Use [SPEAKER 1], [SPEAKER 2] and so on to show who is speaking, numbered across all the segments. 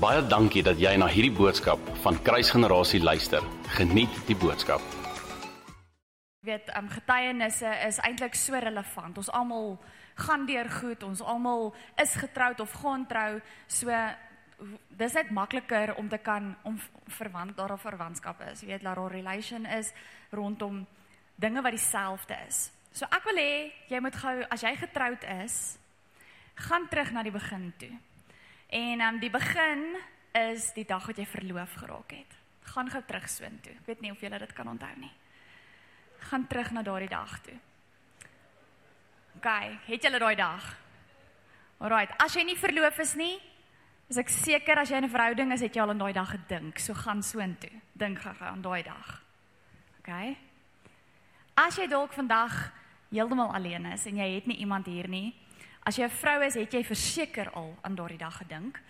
[SPEAKER 1] Baie dankie dat jy na hierdie boodskap van Kruisgenerasie luister. Geniet die boodskap.
[SPEAKER 2] weet um, getuienisse is eintlik so relevant. Ons almal gaan deur goed, ons almal is getroud of gaan trou. So dis net makliker om te kan om verwant daar 'n verwantskap is. Jy weet 'n relation is rondom dinge wat dieselfde is. So ek wil hê jy moet gou as jy getroud is, gaan terug na die begin toe. En um, die begin is die dag wat jy verloof geraak het. Gaan gou terug soontoe. Ek weet nie of jy dit kan onthou nie gaan terug na daardie dag toe. OK, het julle daai dag? Alraight, as jy nie verloof is nie, is ek seker as jy 'n verhouding is, het jy al aan daai dag gedink. So gaan soontoe. Dink gou-gou aan daai dag. OK? As jy dalk vandag heeltemal alleen is en jy het nie iemand hier nie, as jy 'n vrou is, het jy verseker al aan daardie dag gedink.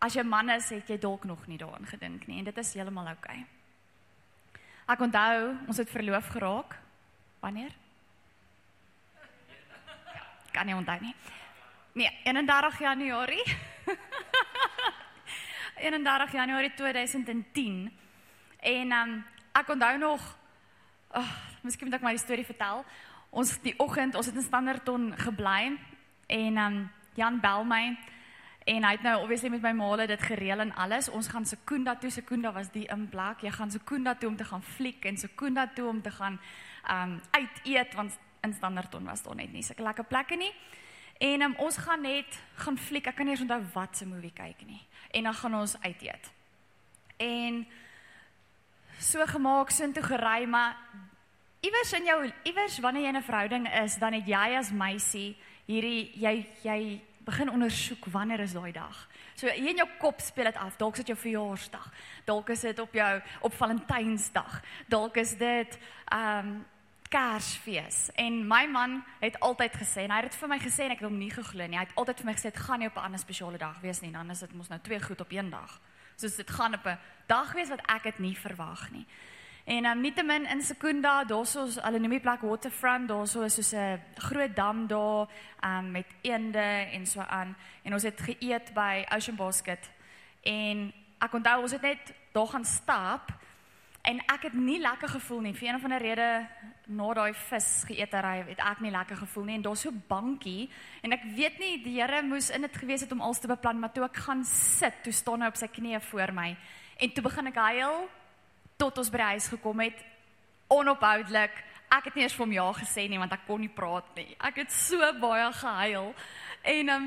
[SPEAKER 2] As jy 'n man is, het jy dalk nog nie daaraan gedink nie en dit is heeltemal oukei. Okay. Ek onthou, ons het verloof geraak. Wanneer? Kan nie onthou nie. Nee, 31 Januarie. 31 Januarie 2010. En um, ek onthou nog oh, miskien moet ek die storie vertel. Ons die oggend, ons het in Standerton gebly en um, Jan bel my En hy het nou obviously met my maale dit gereël en alles. Ons gaan Sekunda toe. Sekunda was die inplek. Jy gaan Sekunda toe om te gaan fliek en Sekunda toe om te gaan um uit eet want in Standerton was daar net nie sulke lekker plekke nie. En um, ons gaan net gaan fliek. Ek kan nie eens onthou wat se movie kyk nie. En dan gaan ons uit eet. En so gemaak so intoe gery, maar iewers in jou iewers wanneer jy in 'n verhouding is, dan het jy as meisie hierdie jy jy begin ondersoek wanneer is daai dag. So hier in jou kop speel dit af. Dalk is dit jou verjaarsdag. Dalk is dit op jou op Valentynsdag. Dalk is dit ehm um, Kersfees. En my man het altyd gesê en hy het dit vir my gesê en ek het hom nie geglo nie. Hy het altyd vir my gesê dit gaan nie op 'n ander spesiale dag wees nie. Dan is dit mos nou twee goed op een dag. Soos dit gaan op 'n dag wees wat ek dit nie verwag nie. En um, nietemin in Sekunda, daar's ons hulle noem die plek Waterfront, daar's so soos 'n groot dam daar um, met eende en so aan. En ons het geëet by Ocean Basket. En ek onthou ons het net daar gaan stap en ek het nie lekker gevoel nie. Vir een of ander rede na daai vis geëetery het ek nie lekker gevoel nie en daar's so bankie en ek weet nie die Here moes in dit gewees het om alles te beplan, maar toe ek gaan sit, toe staan hy op sy knieë voor my en toe begin ek huil tot ons by die huis gekom het onophoudelik. Ek het nie eens vir hom ja gesê nie want ek kon nie praat nie. Ek het so baie gehuil. En um,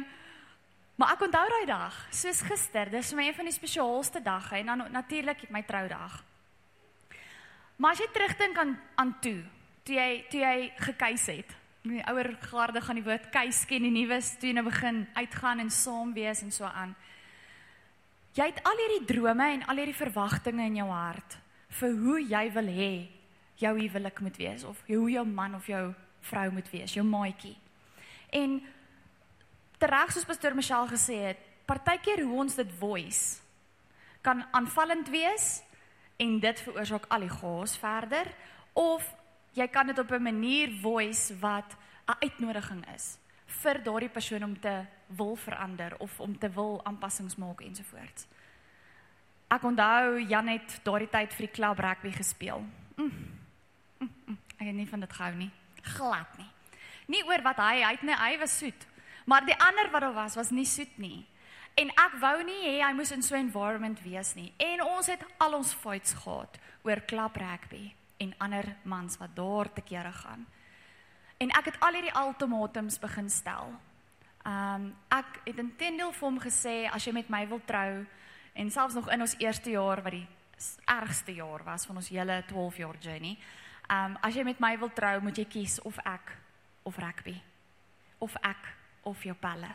[SPEAKER 2] maar ek onthou daai dag, soos gister. Dis vir my een van die spesiaalste dagge en dan natuurlik my troudag. Maar as jy terugdink aan aan toe, toe jy toe jy gekeis het. Die ouer garde gaan die woord keis ken die nuus toe jy nou begin uitgaan en saam wees en so aan. Jy het al hierdie drome en al hierdie verwagtinge in jou hart vir hoe jy wil hê jou huwelik moet wees of hoe jou man of jou vrou moet wees, jou maatjie. En tereg soos pastoor Michelle gesê het, partykeer hoe ons dit voice kan aanvallend wees en dit veroorsaak al die chaos verder of jy kan dit op 'n manier voice wat 'n uitnodiging is vir daardie persoon om te wil verander of om te wil aanpassings maak ensovoorts. Ek onthou Jan het daardie tyd vir die klub rugby gespeel. Mm, mm, mm, ek het nie van dit gehou nie. Glad nie. Nie oor wat hy, hy het nie hy was soet. Maar die ander wat daar was was nie soet nie. En ek wou nie hê hy moes in so 'n environment wees nie. En ons het al ons fights gehad oor klub rugby en ander mans wat daar te kere gaan. En ek het al hierdie ultimatums begin stel. Um ek het intendeel vir hom gesê as jy met my wil trou en selfs nog in ons eerste jaar wat die ergste jaar was van ons hele 12 jaar journey. Um as jy met my wil trou, moet jy kies of ek of rugby. Of ek of jou pelle.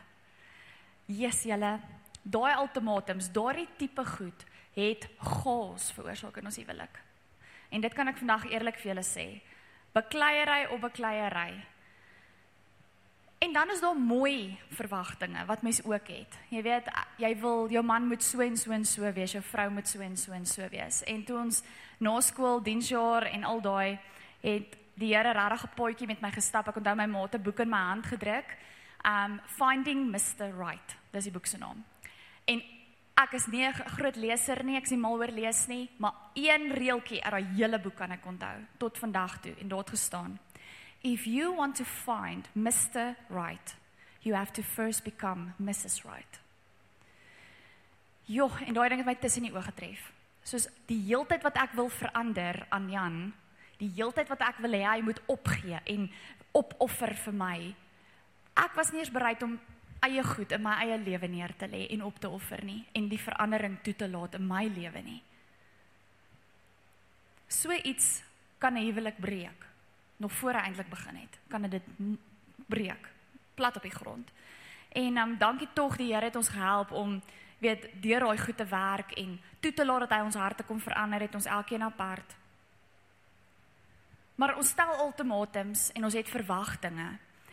[SPEAKER 2] Yes, julle. Daai ultimatums, daardie tipe goed het chaos veroorsaak in ons huwelik. En dit kan ek vandag eerlik vir julle sê. Bekleierery op bekleierery. En dan is daar mooi verwagtinge wat mens ook het. Jy weet, jy wil jou man moet so en so en so wees, jou vrou moet so en so en so wees. En toe ons na skool diensjaar en al daai het die Here regtig 'n potjie met my gestap. Ek onthou my ma het 'n boek in my hand gedruk. Um Finding Mr Right. Dis die boek se naam. En Ek is nie 'n groot leser nie, ek is nie mal oor lees nie, maar een reeltjie uit daai hele boek kan ek onthou tot vandag toe en daar het gestaan: If you want to find Mr. Right, you have to first become Mrs. Right. Jo, en daai ding het my tussen die oë getref. Soos die heeltyd wat ek wil verander aan Jan, die heeltyd wat ek wil hê hy moet opgee en opoffer vir my. Ek was nie eens bereid om eie goed in my eie lewe neer te lê en op te offer nie en die verandering toe te laat in my lewe nie. So iets kan 'n huwelik breek nog voor hy eintlik begin het. Kan dit breek plat op die grond. En um, dankie tog die Here het ons gehelp om weet deur daai goed te werk en toe te laat dat hy ons harte kom verander het ons elkeen apart. Maar ons stel ultimatums en ons het verwagtinge.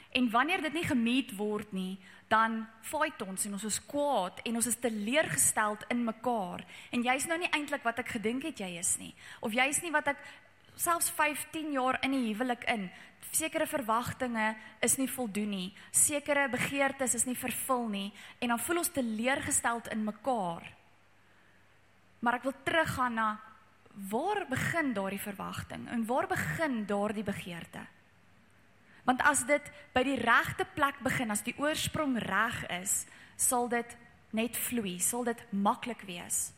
[SPEAKER 2] En wanneer dit nie gemeet word nie, dan fight ons en ons is kwaad en ons is teleurgesteld in mekaar. En jy's nou nie eintlik wat ek gedink het jy is nie. Of jy's nie wat ek selfs 15 jaar in die huwelik in. Sekere verwagtinge is nie voldoen nie. Sekere begeertes is nie vervul nie en dan voel ons teleurgesteld in mekaar. Maar ek wil teruggaan na waar begin daardie verwagting en waar begin daardie begeerte? Want as dit by die regte plek begin, as die oorsprong reg is, sal dit net vloei, sal dit maklik wees.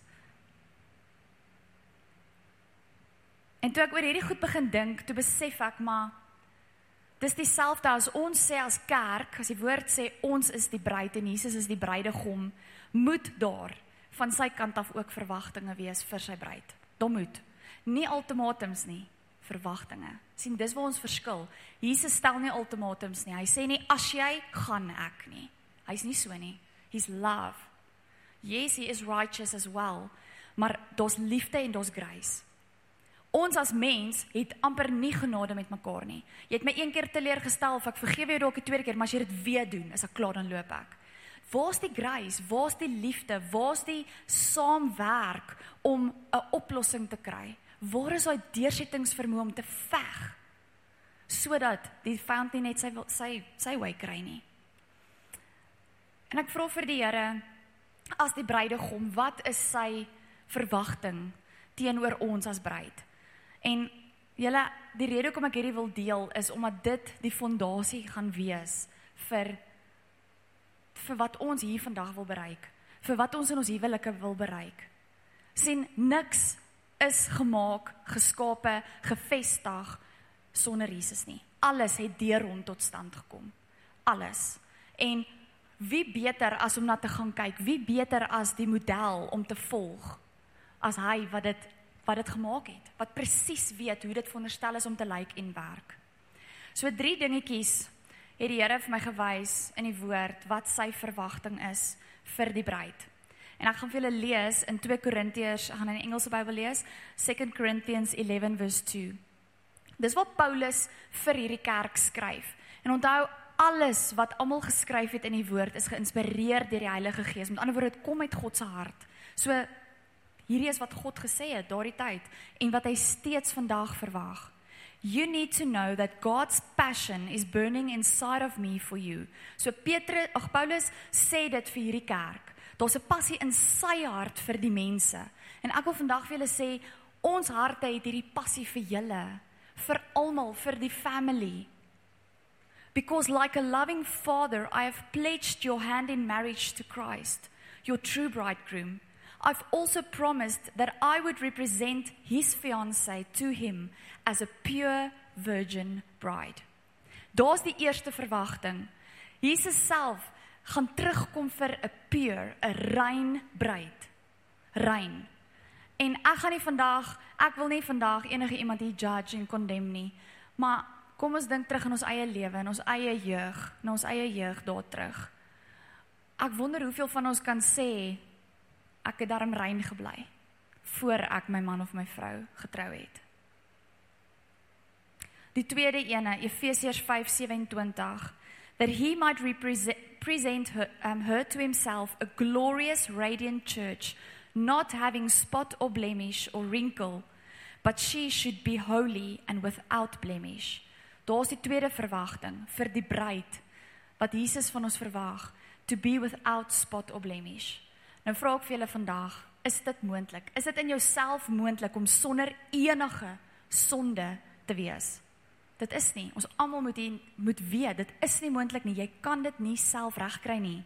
[SPEAKER 2] En toe ek oor hierdie goed begin dink, toe besef ek maar dis dieselfde as ons sê as kerk, as die woord sê ons is die bruid en Jesus is die bruidegom, moet daar van sy kant af ook verwagtinge wees vir sy bruid. Daar moet nie ultimatums nie, verwagtinge. sien dis waar ons verskil. Jesus stel nie ultimatums nie. Hy sê nie as jy gaan ek nie. Hy's nie so nie. He's love. Yes, he is righteous as well. Maar daar's liefde en daar's grace. Ons as mens het amper nie genade met mekaar nie. Jy het my een keer teleurgestel of ek vergewe jou dalk 'n tweede keer, maar as jy dit weer doen, is ek klaar dan loop ek. Waar's die grace? Waar's die liefde? Waar's die saamwerk om 'n oplossing te kry? Waar is daai deursettingsvermoë om te veg sodat die vyand nie net sy sy sy wy kry nie? En ek vra vir die Here as die bruidegom, wat is sy verwagting teenoor ons as bruid? En julle die rede hoekom ek hierdie wil deel is omdat dit die fondasie gaan wees vir vir wat ons hier vandag wil bereik, vir wat ons in ons huwelike wil bereik. sien niks is gemaak, geskape, gevestig sonder Jesus nie. Alles het deur hom tot stand gekom. Alles. En wie beter as om na te gaan kyk? Wie beter as die model om te volg as hy wat dit wat dit gemaak het, wat presies weet hoe dit veronderstel is om te lyk en werk. So drie dingetjies het die Here vir my gewys in die woord wat sy verwagting is vir die bruid. En ek gaan vir julle lees in 2 Korintiërs, gaan in die Engelse Bybel lees, 2 Corinthians 11 verse 2. Dis wat Paulus vir hierdie kerk skryf. En onthou alles wat almal geskryf het in die woord is geïnspireer deur die Heilige Gees. Met ander woorde, dit kom uit God se hart. So Hierdie is wat God gesê het daardie tyd en wat hy steeds vandag verwag. You need to know that God's passion is burning inside of me for you. So Petrus, ag Paulus sê dit vir hierdie kerk. Daar's 'n passie in sy hart vir die mense. En ek wil vandag vir julle sê ons harte het hierdie passie vir julle, vir almal, vir die family. Because like a loving father, I have pledged your hand in marriage to Christ, your true bridegroom. I've also promised that I would represent his fiancée to him as a pure virgin bride. Daar's die eerste verwagting. Jesus self gaan terugkom vir 'n pure, 'n rein bruid. Rein. En ek gaan nie vandag, ek wil nie vandag enige iemand hier judge en condemn nie, maar kom ons dink terug in ons eie lewe, in ons eie jeug, na ons eie jeug daar terug. Ek wonder hoeveel van ons kan sê ek het daarom rein gebly voor ek my man of my vrou getrou het. Die tweede ene, Efesiërs 5:27, that he might represent her, um, her to himself a glorious radiant church, not having spot or blemish or wrinkle, but she should be holy and without blemish. Daar's die tweede verwagting vir die bruid wat Jesus van ons verwag, to be without spot or blemish Nou vra ek vir julle vandag, is dit moontlik? Is dit in jouself moontlik om sonder enige sonde te wees? Dit is nie. Ons almal moet hier moet weet, dit is nie moontlik nie. Jy kan dit nie self regkry nie.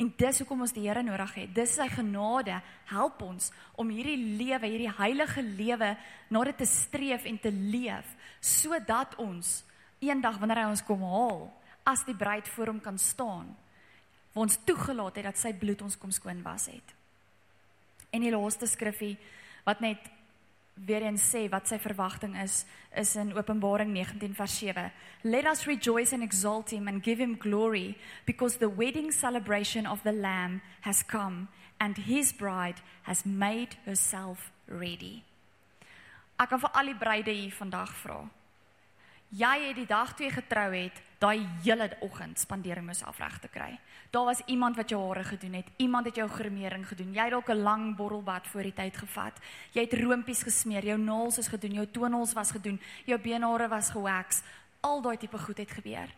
[SPEAKER 2] En dis hoekom ons die Here nodig het. Dis sy genade help ons om hierdie lewe, hierdie heilige lewe na dit te streef en te leef sodat ons eendag wanneer hy ons kom haal, as die bruid voor hom kan staan, waar ons toegelaat het dat sy bloed ons kom skoon was het. En die laaste skriffie wat net weer eens sê wat sy verwagting is is in Openbaring 19 vers 7. Let us rejoice and exalt him and give him glory because the wedding celebration of the lamb has come and his bride has made herself ready. Ek kan vir al die bruide hier vandag vra. Jy het die dag jy getrou het, daai hele oggend spandeer om jouself reg te kry. Daar was iemand wat jou hare gedoen het, iemand het jou gremering gedoen. Jy het dalk 'n lang borrelbad voor die tyd gevat. Jy het roompies gesmeer, jou naels is gedoen, jou toenails was gedoen, jou beenhare was gewax. Al daai tipe goed het gebeur.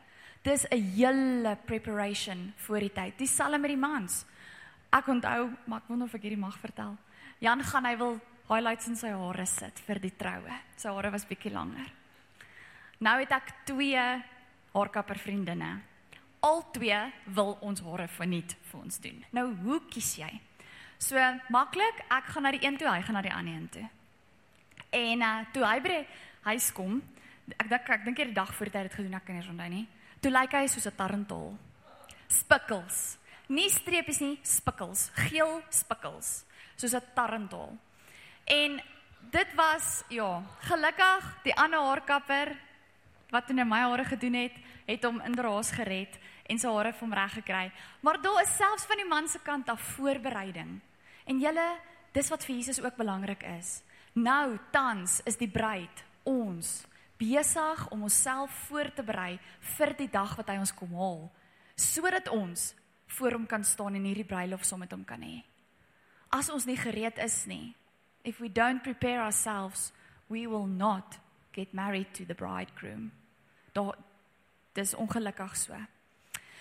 [SPEAKER 2] Dis 'n hele preparation voor die tyd. Dieselfde met die mans. Ek onthou, maar ek wonder of ek hierdie mag vertel. Jan gaan hy wil highlights in sy hare sit vir die troue. Sy hare was bietjie langer. Nou het ek twee haarkapper vriendinne. Al twee wil ons hare verniet vir ons doen. Nou hoe kies jy? So maklik, ek gaan na die een toe, hy gaan na die ander een toe. En uh toe hy by huis kom, ek dink ek dink hy die dag voor dit gedoen, ek kan nie onthou nie. Toe lyk hy soos 'n tarantol. Spikkels. Nie streepies nie, spikkels, geel spikkels, soos 'n tarantol. En dit was ja, gelukkig die ander haarkapper wat toe my hare gedoen het, het hom in draas gered en sy hare van reg gekry. Maar daar is selfs van die man se kant af voorbereiding. En julle, dis wat vir Jesus ook belangrik is. Nou tans is die bruid ons besig om onsself voor te berei vir die dag wat hy ons kom haal, sodat ons voor hom kan staan en hierdie bruilof saam met hom kan hê. As ons nie gereed is nie, if we don't prepare ourselves, we will not get married to the bridegroom. Daar dis ongelukkig so.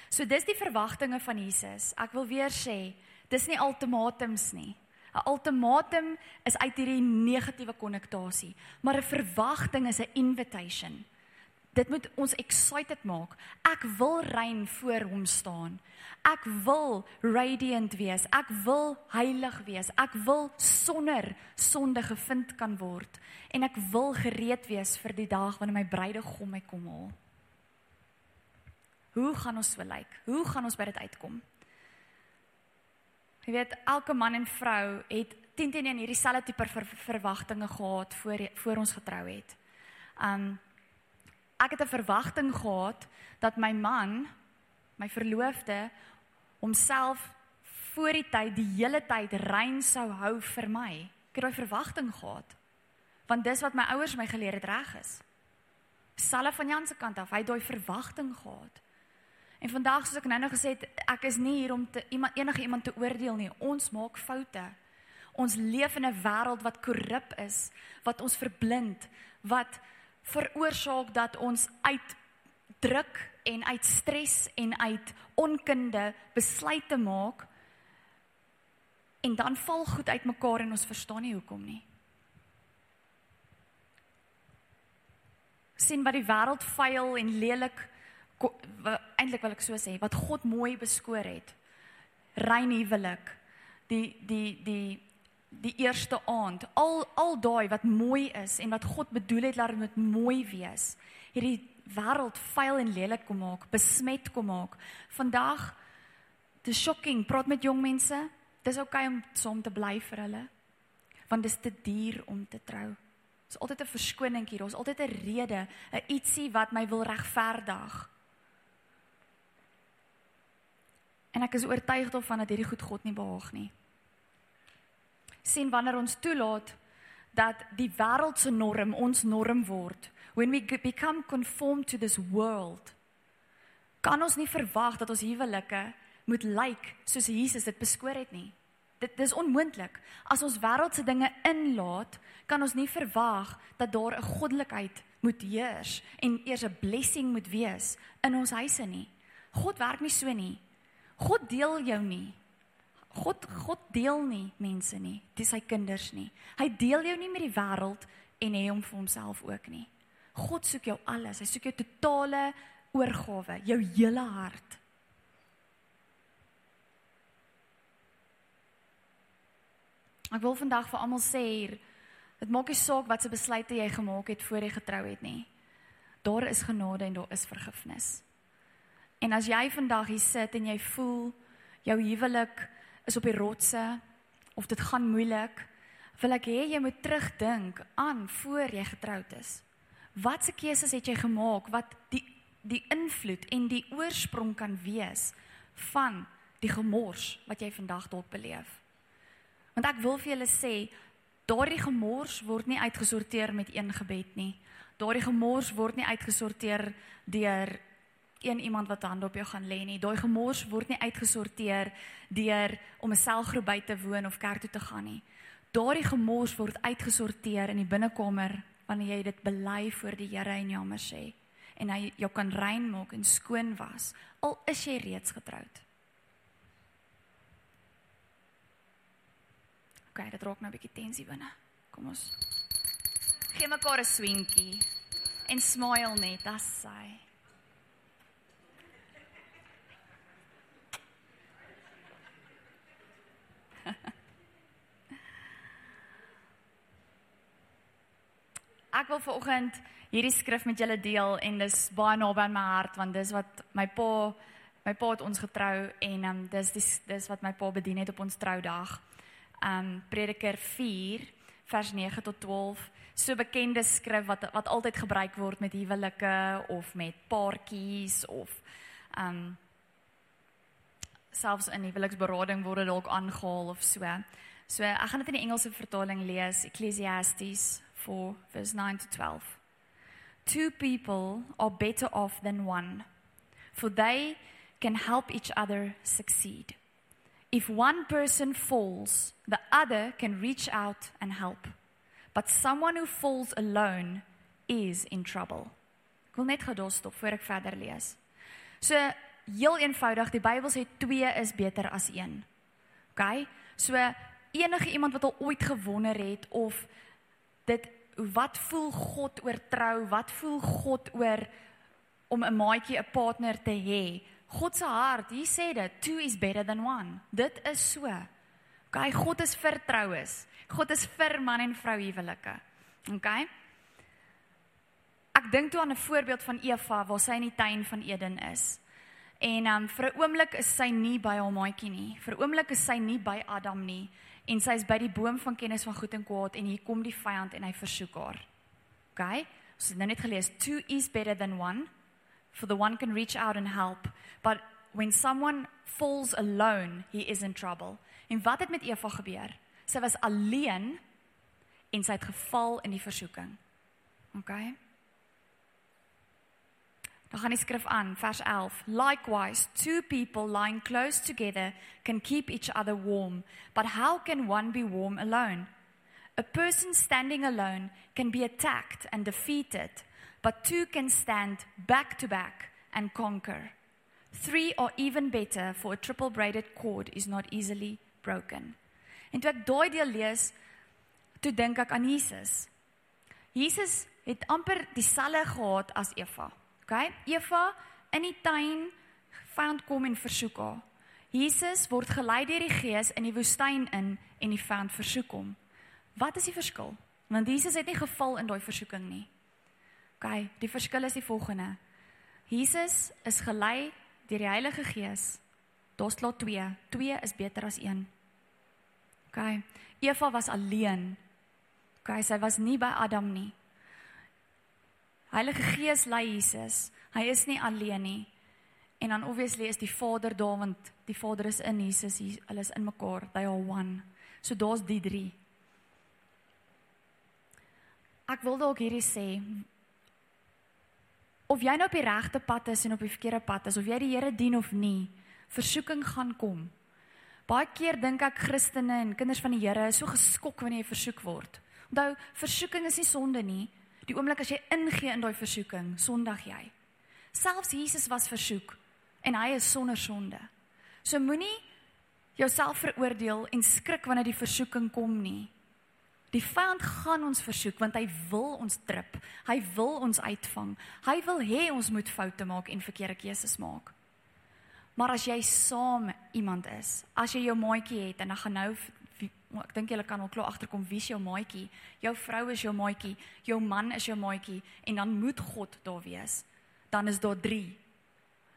[SPEAKER 2] So dis die verwagtinge van Jesus. Ek wil weer sê, dis nie ultimatums nie. 'n Ultimatum is uit hierdie negatiewe konnotasie, maar 'n verwagting is 'n invitation. Dit moet ons excited maak. Ek wil rein voor hom staan. Ek wil radiant wees. Ek wil heilig wees. Ek wil sonder sonde gevind kan word en ek wil gereed wees vir die dag wanneer my bruidegom my kom haal. Hoe gaan ons so lyk? Hoe gaan ons by dit uitkom? Jy weet, elke man en vrou het teen teen hierdie selfde tipe ver, verwagtinge gehad voor voor ons getrou het. Um ek het 'n verwagting gehad dat my man, my verloofde, homself voor die tyd die hele tyd rein sou hou vir my. Ek het daai verwagting gehad. Want dis wat my ouers my geleer het reg is. Selfe van Jan se kant af, hy het daai verwagting gehad. En vandag soos ek nou nou gesê het, ek is nie hier om te iemand enige iemand te oordeel nie. Ons maak foute. Ons leef in 'n wêreld wat korrup is, wat ons verblind, wat veroorsaak dat ons uit druk en uit stres en uit onkunde besluite maak en dan val goed uitmekaar en ons verstaan nie hoekom nie. sien wat die wêreld vuil en lelik eintlik wil ek so sê wat God mooi beskoor het. Rein huwelik. Die die die die eerste aand. Al al daai wat mooi is en wat God bedoel het dat dit mooi wees. Hierdie wêreld vuil en lelik kom maak, besmet kom maak. Vandag te shocking, praat met jong mense. Dis oukei okay om saam te bly vir hulle. Want dit is te duur om te trou. Daar's altyd 'n verskoning hier, daar's altyd 'n rede, 'n ietsie wat my wil regverdig. En ek is oortuig daarvan dat hierdie goed God nie behaag nie. Sien wanneer ons toelaat dat die wêreld se norm ons norm word, when we become conformed to this world, kan ons nie verwag dat ons huwelike moet lyk like, soos Jesus dit beskoor het nie. Dit dis onmoontlik. As ons wêreldse dinge inlaat, kan ons nie verwag dat daar 'n goddelikheid moet heers en eers 'n blessing moet wees in ons huise nie. God werk nie so nie. God deel jou nie. God God deel nie mense nie, dis sy kinders nie. Hy deel jou nie met die wêreld en hê hom vir homself ook nie. God soek jou alles. Hy soek jou totale oorgawe, jou hele hart. Ek wil vandag vir almal sê hier, dit maak nie saak wat se besluite jy gemaak het voor jy getrou het nie. Daar is genade en daar is vergifnis. En as jy vandag hier sit en jy voel jou huwelik is op die rotse of dit gaan moeilik, wil ek hê jy moet terugdink aan voor jy getroud is. Watse keuses het jy gemaak wat die die invloed en die oorsprong kan wees van die gemors wat jy vandag dalk beleef? Want ek wil vir julle sê, daardie gemors word nie uitgesorteer met een gebed nie. Daardie gemors word nie uitgesorteer deur een iemand wat hand op jou gaan lê nie. Daai gemors word nie uitgesorteer deur om 'n selgroep by te woon of kerk toe te gaan nie. Daardie gemors word uitgesorteer in die binnekamer wanneer jy dit bely voor die Here en jammer sê en hy jou kan rein maak en skoon was al is jy reeds getroud. OK, dit raak nou 'n bietjie tensie binne. Kom ons gee mekaar 'n swinkie en smile net, as sy. Ek wil vanoggend hierdie skrif met julle deel en dis baie naby aan my hart want dis wat my pa my pa het ons getrou en um, dis dis dis wat my pa bedien het op ons troudag. Um Prediker 4 vers 9 tot 12 so bekende skrif wat wat altyd gebruik word met huwelike of met paartjies of um selfs in huweliksberading word dit dalk aangehaal of so. So ek gaan dit in die Engelse vertaling lees Ecclesiastes 4 vers 9 to 12. Two people are better off than one for they can help each other succeed. If one person falls, the other can reach out and help. But someone who falls alone is in trouble. Ek wil net gou daar stop voor ek verder lees. So heel eenvoudig, die Bybel sê 2 is beter as 1. OK? So enige iemand wat al ooit gewonder het of dit wat voel God oor trou? Wat voel God oor om 'n maatjie, 'n partner te hê? God se hart, hier sê dit, two is better than one. Dit is so. OK, God is vir troues. God is vir man en vrou huwelike. OK? Ek dink toe aan 'n voorbeeld van Eva waar sy in die tuin van Eden is. En um vir 'n oomblik is sy nie by haar maatjie nie. Vir 'n oomblik is sy nie by Adam nie en sy is by die boom van kennis van goed en kwaad en hier kom die vyand en hy versoek haar. OK? Ons het nou net gelees two is better than one for the one can reach out and help, but when someone falls alone, he is in trouble. En wat het met Eva gebeur? Sy was alleen en sy het geval in die versoeking. OK? Dan gaan die skrif aan, vers 11. Likewise, two people lying close together can keep each other warm, but how can one be warm alone? A person standing alone can be attacked and defeated, but two can stand back to back and conquer. Three are even better, for a triple braided cord is not easily broken. En toe ek daai deel lees, toe dink ek aan Jesus. Jesus het amper dieselfde gehad as Eva. OK? Eva in die tuin vyand kom en versoek haar. Jesus word gelei deur die Gees in die woestyn in en die vyand versoek hom. Wat is die verskil? Want Jesus het nie geval in daai versoeking nie. OK, die verskil is die volgende. Jesus is gelei deur die Heilige Gees. Daar's klaar 2. 2 is beter as 1. OK. Eva was alleen. OK, sy was nie by Adam nie. Heilige Gees lei Jesus. Hy is nie alleen nie. En dan obviously is die Vader daar want die Vader is in Jesus. Hulle is in mekaar. They are one. So daar's die drie. Ek wil dalk hierdie sê of jy nou op die regte pad is en op die verkeerde pad is of jy die Here dien of nie, versoeking gaan kom. Baie keer dink ek Christene en kinders van die Here is so geskok wanneer jy versoek word. Onthou, versoeking is nie sonde nie. Die oomblik as jy ingee in daai versoeking, sondig jy. Selfs Jesus was versoek en hy is sonder sonde. So moenie jouself veroordeel en skrik wanneer die versoeking kom nie. Die vyand gaan ons versoek want hy wil ons trip. Hy wil ons uitvang. Hy wil hê ons moet foute maak en verkeerde keuses maak. Maar as jy saam iemand is, as jy jou maatjie het en dan gaan nou ek dink julle kan al klaar agterkom wie is jou maatjie? Jou vrou is jou maatjie, jou man is jou maatjie en dan moet God daar wees. Dan is daar 3.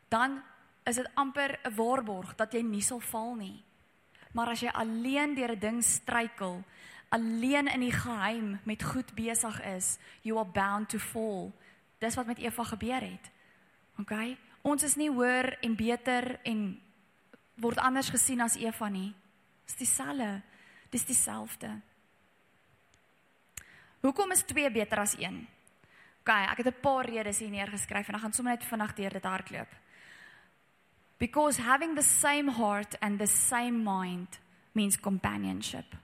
[SPEAKER 2] Dan is dit amper 'n waarborg dat jy nie sal val nie. Maar as jy alleen deur 'n ding struikel, alleen in die geheim met goed besig is, you are bound to fall. Dis wat met Eva gebeur het. OK? Ons is nie hoër en beter en word anders gesien as Eva nie. Dis dieselfde. Dis dieselfde. Hoekom is 2 beter as 1? OK, ek het 'n paar redes hier neergeskryf en ek gaan sommer net vinnig deur dit hardloop. Because having the same heart and the same mind means companionship.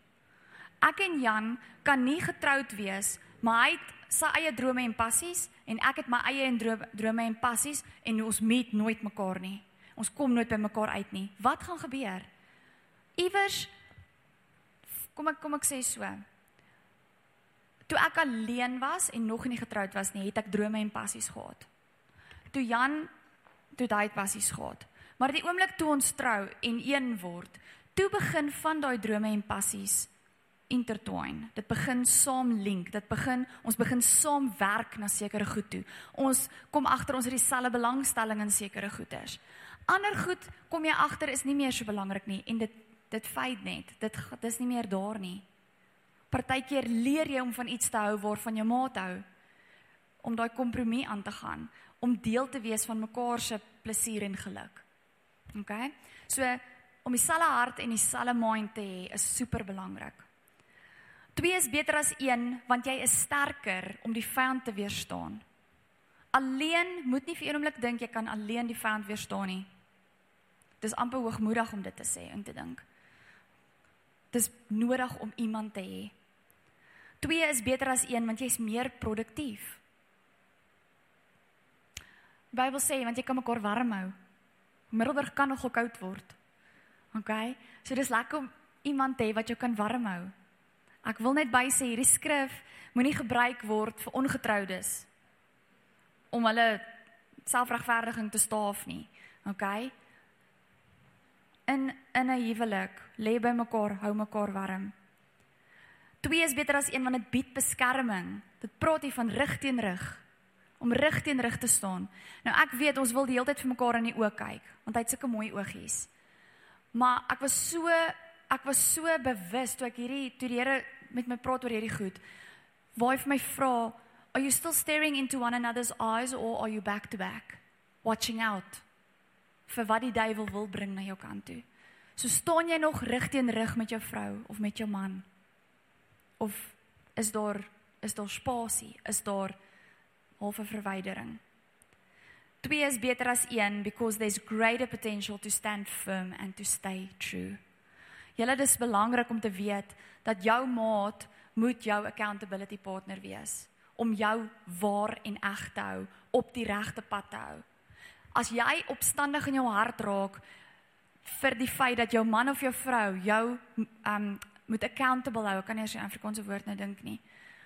[SPEAKER 2] Ek en Jan kan nie getroud wees, maar hy het sy eie drome en passies en ek het my eie en drome en passies en ons meet nooit mekaar nie. Ons kom nooit by mekaar uit nie. Wat gaan gebeur? Iewers kom ek kom ek sê so. Toe ek alleen was en nog nie getroud was nie, het ek drome en passies gehad. Toe Jan toe daai passies gehad. Maar die oomblik toe ons trou en een word, toe begin van daai drome en passies intertwine. Dit begin saam link. Dit begin ons begin saam werk na sekere goed toe. Ons kom agter ons het dieselfde belangstelling in sekere goeders. Ander goed kom jy agter is nie meer so belangrik nie en dit dit fade net. Dit dis nie meer daar nie. Partykeer leer jy om van iets te hou waarvan jou maat hou om daai kompromie aan te gaan, om deel te wees van mekaar se plesier en geluk. OK? So om dieselfde hart en dieselfde mind te hê is super belangrik. Twee is beter as een want jy is sterker om die vyand te weerstaan. Alleen moet nie vir een oomblik dink jy kan alleen die vyand weerstaan nie. Dis amper hoogmoedig om dit te sê en te dink. Dis nodig om iemand te hê. Twee is beter as een want jy's meer produktief. Die Bybel sê want jy kan mekaar warm hou. Middelburg kan nogal koud word. OK? So dis lekker om iemand te hê wat jou kan warm hou. Ek wil net by sê hierdie skrif moenie gebruik word vir ongetroudes om hulle selfregverdiging te staaf nie. OK? In in 'n huwelik lê by mekaar, hou mekaar warm. Twee is beter as een want dit bied beskerming. Dit praat hier van rug teen rug om rug teen rug te staan. Nou ek weet ons wil die hele tyd vir mekaar in die oë kyk want hy het sulke mooi oogies. Maar ek was so ek was so bewus toe ek hierdie toe die Here met my praat oor hierdie goed. Waar hy vir my vra, "Are you still staring into one another's eyes or are you back to back watching out vir wat die duiwel wil bring na jou kant toe?" So staan jy nog rug teen rug met jou vrou of met jou man? Of is daar is daar spasie? Is daar halfe verwydering? Twee is beter as een because there's greater potential to stand firm and to stay true. Julle dis belangrik om te weet dat jou maat moet jou accountability partner wees om jou waar en eg te hou, op die regte pad te hou. As jy opstandig in jou hart raak vir die feit dat jou man of jou vrou jou um moet accountable hou, kan nie eens 'n Afrikaanse woord nou dink nie.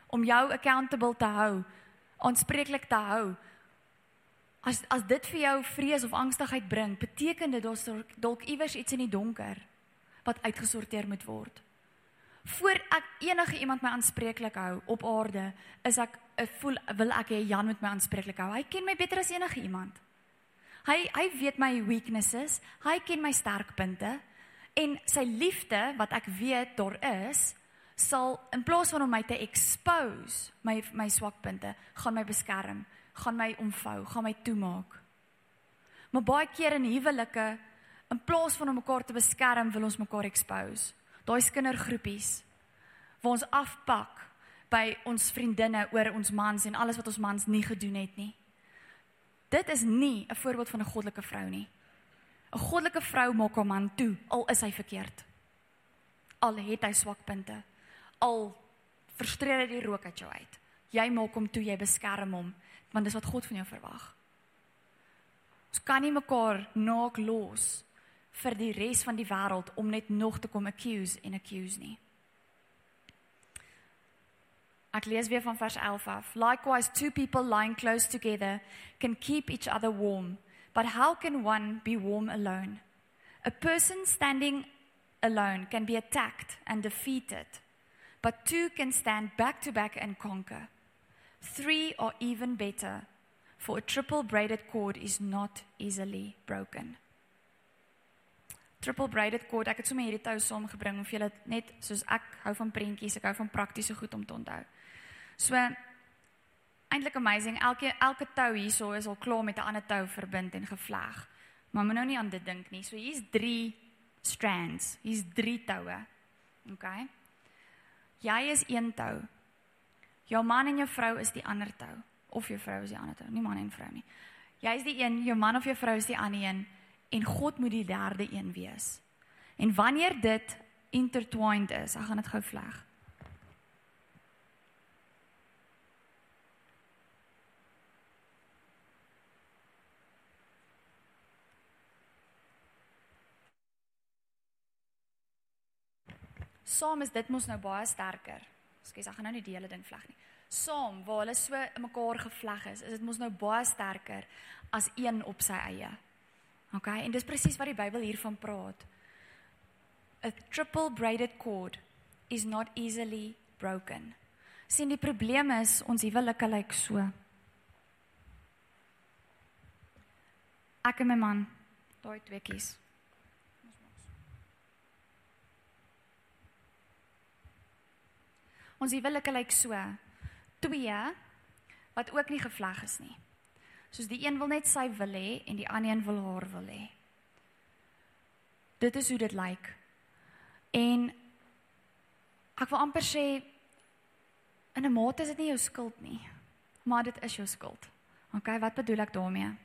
[SPEAKER 2] Om jou accountable te hou, aanspreeklik te hou. As as dit vir jou vrees of angstigheid bring, beteken dit daar's dalk iewers iets in die donker wat uitgesorteer moet word. Voor ek enige iemand my aanspreeklik hou op aarde, is ek ek voel wil ek hê Jan moet my aanspreeklik hou. Hy ken my beter as enige iemand. Hy hy weet my weaknesses, hy ken my sterkpunte en sy liefde wat ek weet daar is, sal in plaas van om my te expose, my my swakpunte, gaan my beskerm, gaan my omvou, gaan my toemaak. Maar baie keer in huwelike In plaas van om mekaar te beskerm, wil ons mekaar expose. Daai kindergroepies waar ons afpak by ons vriendinne oor ons mans en alles wat ons mans nie gedoen het nie. Dit is nie 'n voorbeeld van 'n goddelike vrou nie. 'n Goddelike vrou maak haar man toe al is hy verkeerd. Al het hy swakpunte. Al verstreer hy die rook uit jou uit. Jy maak hom toe, jy beskerm hom, want dis wat God van jou verwag. Ons kan nie mekaar naak los vir die res van die wêreld om net nog te kom accuse en accuse nie. Ek lees weer van vers 11 af. Likewise two people lying close together can keep each other warm, but how can one be warm alone? A person standing alone can be attacked and defeated, but two can stand back to back and conquer. Three are even better, for a triple braided cord is not easily broken. Triple braided cord, ek het sommer hierdie tou saamgebring om vir julle net soos ek hou van prentjies, ek hou van praktiese goed om te onthou. So eintlik amazing. Elke elke tou hierso is al klaar met 'n ander tou verbind en gevleg. Maar moet nou nie aan dit dink nie. So hier's 3 strands. Hier's 3 toue. OK. Jy is een tou. Jou man en jou vrou is die ander tou of jou vrou is die ander tou. Nie man en vrou nie. Jy is die een, jou man of jou vrou is die ander een en God moet die derde een wees. En wanneer dit intertwined is, ek gaan dit gou vleg. Saam is dit mos nou baie sterker. Skus, ek gaan nou nie die hele ding vleg nie. Saam waar hulle so mekaar gevleg is, is dit mos nou baie sterker as een op sy eie. OK, en dis presies wat die Bybel hiervan praat. A triple braided cord is not easily broken. Sien die probleem is ons huwelike lyk so. Ek en my man, daai tweeetjies. Ons huwelike lyk so. Twee wat ook nie gevleg is nie. Soos die een wil net sy wil hê en die ander een wil haar wil hê. Dit is hoe dit lyk. En ek wil amper sê in 'n mate is dit nie jou skuld nie, maar dit is jou skuld. OK, wat bedoel ek daarmee?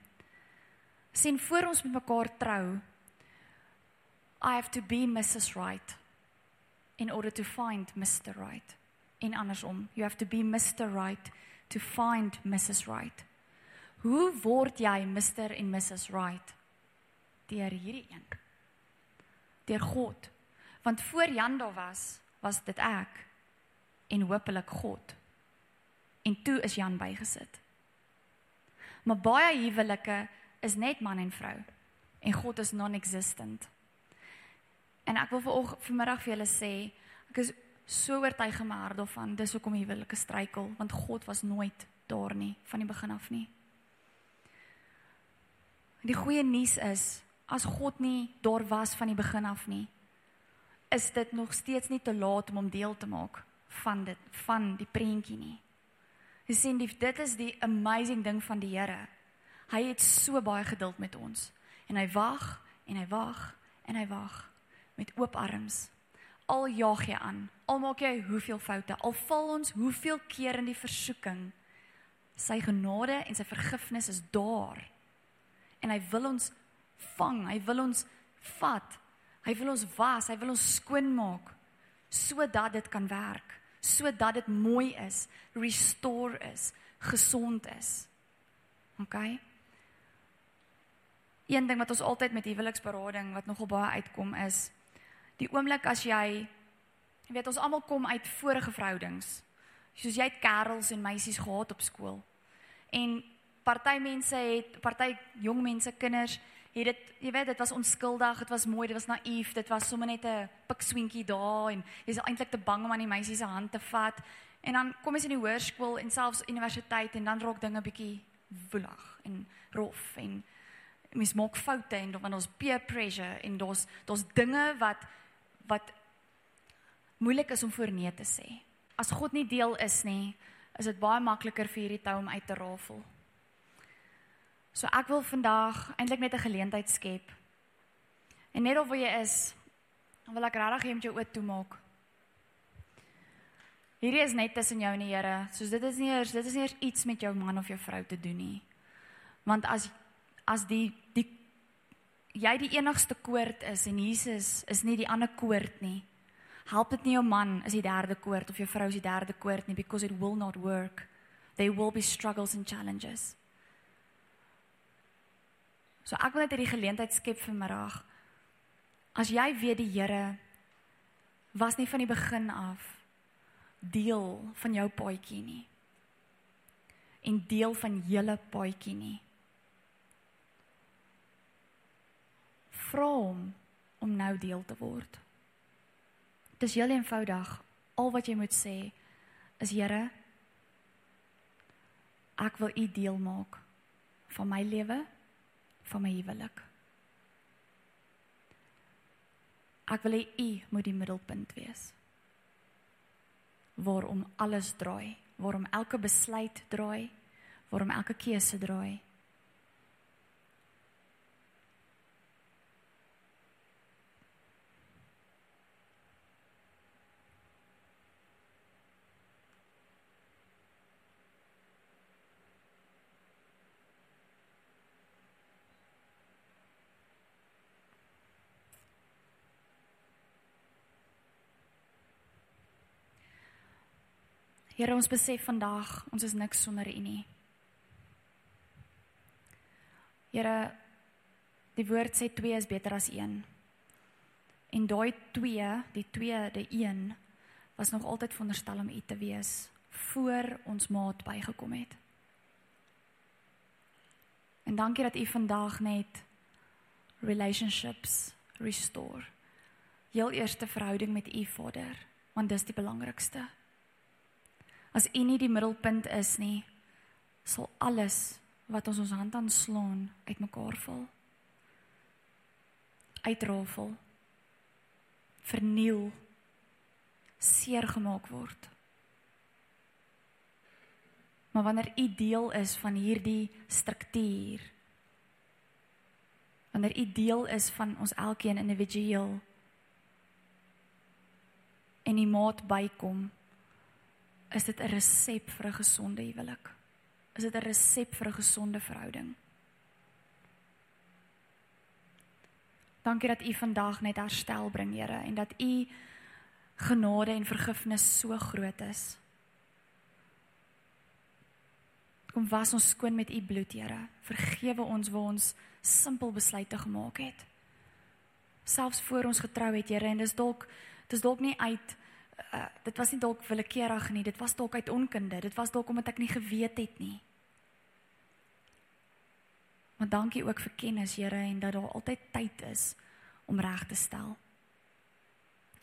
[SPEAKER 2] Sien voor ons met mekaar trou, I have to be Mrs. Right in order to find Mr. Right en andersom. You have to be Mr. Right to find Mrs. Right. Hoe word jy Mr en Mrs. Right? Deur hierdie een. Deur God. Want voor Jan daar was, was dit ek en hopelik God. En toe is Jan bygesit. Maar baie huwelike is net man en vrou en God is non-existent. En ek wil vir vanmiddag vir julle sê, ek is so oortuig in my hart daarvan dis hoekom huwelike struikel want God was nooit daar nie van die begin af nie. Die goeie nuus is as God nie daar was van die begin af nie is dit nog steeds nie te laat om hom deel te maak van dit van die prentjie nie. Jy sien die, dit is die amazing ding van die Here. Hy het so baie geduld met ons en hy wag en hy wag en hy wag met oop arms al jaag jy aan, al maak jy hoeveel foute, al val ons hoeveel keer in die versoeking, sy genade en sy vergifnis is daar. En hy wil ons vang, hy wil ons vat. Hy wil ons was, hy wil ons skoon maak sodat dit kan werk, sodat dit mooi is, restore is, gesond is. OK? Een ding wat ons altyd met huweliksberading wat nogal baie uitkom is die oomblik as jy jy weet ons almal kom uit vorige verhoudings. Soos jy het kerels en meisies gehad op skool. En party mense het party jong mense kinders het dit jy weet dit was onskuldig, dit was mooi, dit was naïef, dit was sommer net 'n pikswinkie daar en jy's eintlik te bang om aan die meisie se hand te vat. En dan kom jy in die hoërskool en selfs universiteit en dan raak dinge bietjie woelig en rof en mens maak foute en dan ons peer pressure en daar's daar's dinge wat wat moeilik is om voor nee te sê. As God nie deel is nie, is dit baie makliker vir hierdie tou om uit te rafel. So ek wil vandag eintlik net 'n geleentheid skep. En net of jy is, wil ek regtig hê jy moet jou oë toemaak. Hierdie is net tussen jou en die Here. Soos dit is nie eers dit is nie eers iets met jou man of jou vrou te doen nie. Want as as die jy die enigste koord is en Jesus is nie die ander koord nie. Help dit nie jou man is die derde koord of jou vrou is die derde koord nie because it will not work. There will be struggles and challenges. So ek wil net hierdie geleentheid skep vir middag As jy weet die Here was nie van die begin af deel van jou paadjie nie en deel van julle paadjie nie. Vra hom om nou deel te word. Dit is heel eenvoudig. Al wat jy moet sê is Here, ek wil U deel maak van my lewe, van my huwelik. Ek wil U moet die middelpunt wees. Waarom alles draai, waarom elke besluit draai, waarom elke keuse draai. Here ons besef vandag ons is niks sonder U nie. Here die woord sê 2 is beter as 1. En daai 2, die tweede 1 was nog altyd veronderstel om U te wees voor ons maat bygekom het. En dankie dat U vandag net relationships restore. Jou eerste verhouding met U Vader, want dis die belangrikste. As U nie die middelpunt is nie, sal alles wat ons ons hand aan slaan uitmekaar val. Uitrafel. Verniel. Seer gemaak word. Maar wanneer U deel is van hierdie struktuur, wanneer U deel is van ons elkeen individueel en die maat bykom, is dit 'n resep vir 'n gesonde huwelik? Is dit 'n resep vir 'n gesonde verhouding? Dankie dat U vandag net herstel bring, Here, en dat U genade en vergifnis so groot is. Kom was ons skoon met U bloed, Here. Vergewe ons waar ons simpel besluite gemaak het. Selfs voor ons getrou het, Here, en dis dalk dis dalk nie uit uh, dit was nie dalk willekeurig nie, dit was dalk uit onkunde, dit was dalk omdat ek nie geweet het nie. Maar dankie ook vir kennis, Here, en dat daar altyd tyd is om reg te stel.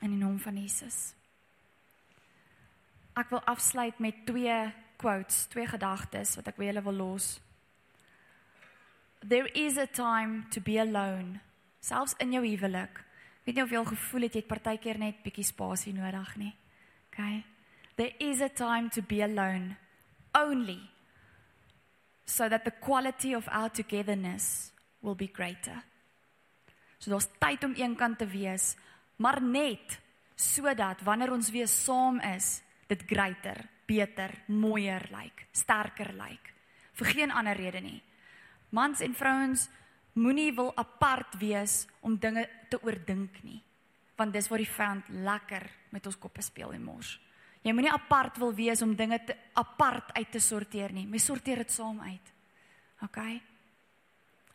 [SPEAKER 2] In die naam van Jesus. Ek wil afsluit met twee quotes, twee gedagtes wat ek vir julle wil los. There is a time to be alone, selfs in jou huwelik. Weet nie of jy al gevoel het jy het partykeer net bietjie spasie nodig nie. Okay. There is a time to be alone only so that the quality of our togetherness will be greater. So daar's tyd om eenkant te wees, maar net sodat wanneer ons weer saam is, dit greater, beter, mooier lyk, like, sterker lyk. Like. Vir geen ander rede nie. Mans en vrouens moenie wil apart wees om dinge te oordink nie want dis waar die vyand lekker met ons koppe speel en mors. Jy moenie apart wil wees om dinge te apart uit te sorteer nie. Mens sorteer dit saam uit okay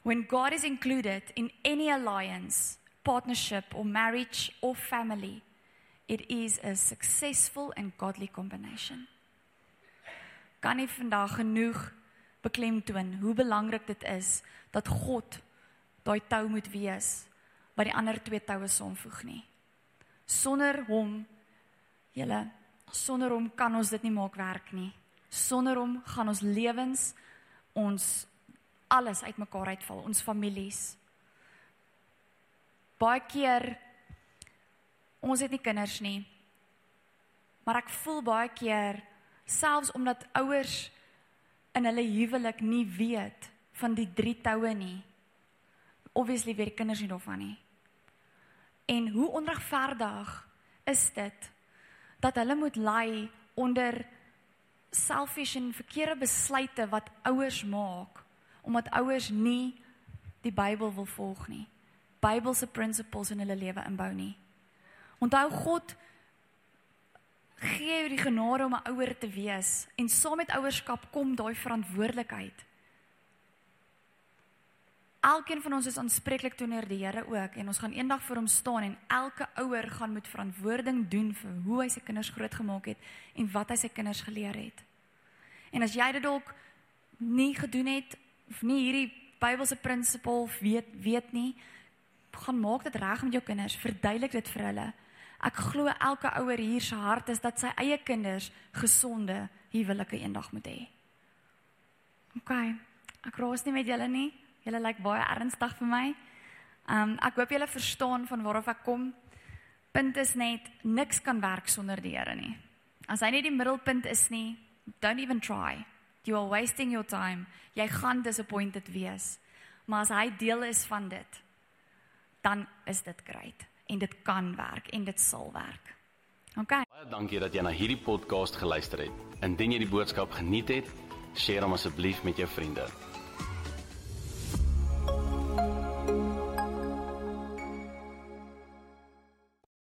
[SPEAKER 2] when god is included in any alliance partnership or marriage or family it is a successful and godly combination. Kan nie vandag genoeg beklemtoon hoe belangrik dit is dat God daai tou moet wees wat die ander twee toue saamvoeg nie. Sonder hom julle sonder hom kan ons dit nie maak werk nie. Sonder hom gaan ons lewens ons alles uitmekaar uitval, ons families. Baie keer ons het nie kinders nie. Maar ek voel baie keer selfs omdat ouers in hulle huwelik nie weet van die drie toue nie obviously weet die kinders nie daarvan nie. En hoe onregverdig is dit dat hulle moet ly onder selfish en verkeerde besluite wat ouers maak omdat ouers nie die Bybel wil volg nie. Bybelse principles in hulle lewe inbou nie. Onthou God gee jou die genade om 'n ouer te wees en saam met ouerskap kom daai verantwoordelikheid Elkeen van ons is aanspreeklik teenoor die Here ook en ons gaan eendag voor hom staan en elke ouer gaan moet verantwoording doen vir hoe hy sy kinders grootgemaak het en wat hy sy kinders geleer het. En as jy dit dalk nie gedoen het of nie hierdie Bybelse prinsipel weet weet nie, gaan maak dit reg met jou kinders, verduidelik dit vir hulle. Ek glo elke ouer hier se hart is dat sy eie kinders gesonde huwelike eendag moet hê. OK. Ek raas nie met julle nie. Julle lyk baie ernstig vir my. Um ek hoop julle verstaan van waarof ek kom. Punt is net niks kan werk sonder die Here nie. As hy nie die middelpunt is nie, don't even try. You are wasting your time. Jy gaan disappointed wees. Maar as hy deel is van dit, dan is dit great en dit kan werk en dit sal werk. OK.
[SPEAKER 1] Baie dankie dat jy na hierdie podcast geluister het. Indien jy die boodskap geniet het, deel hom asseblief met jou vriende.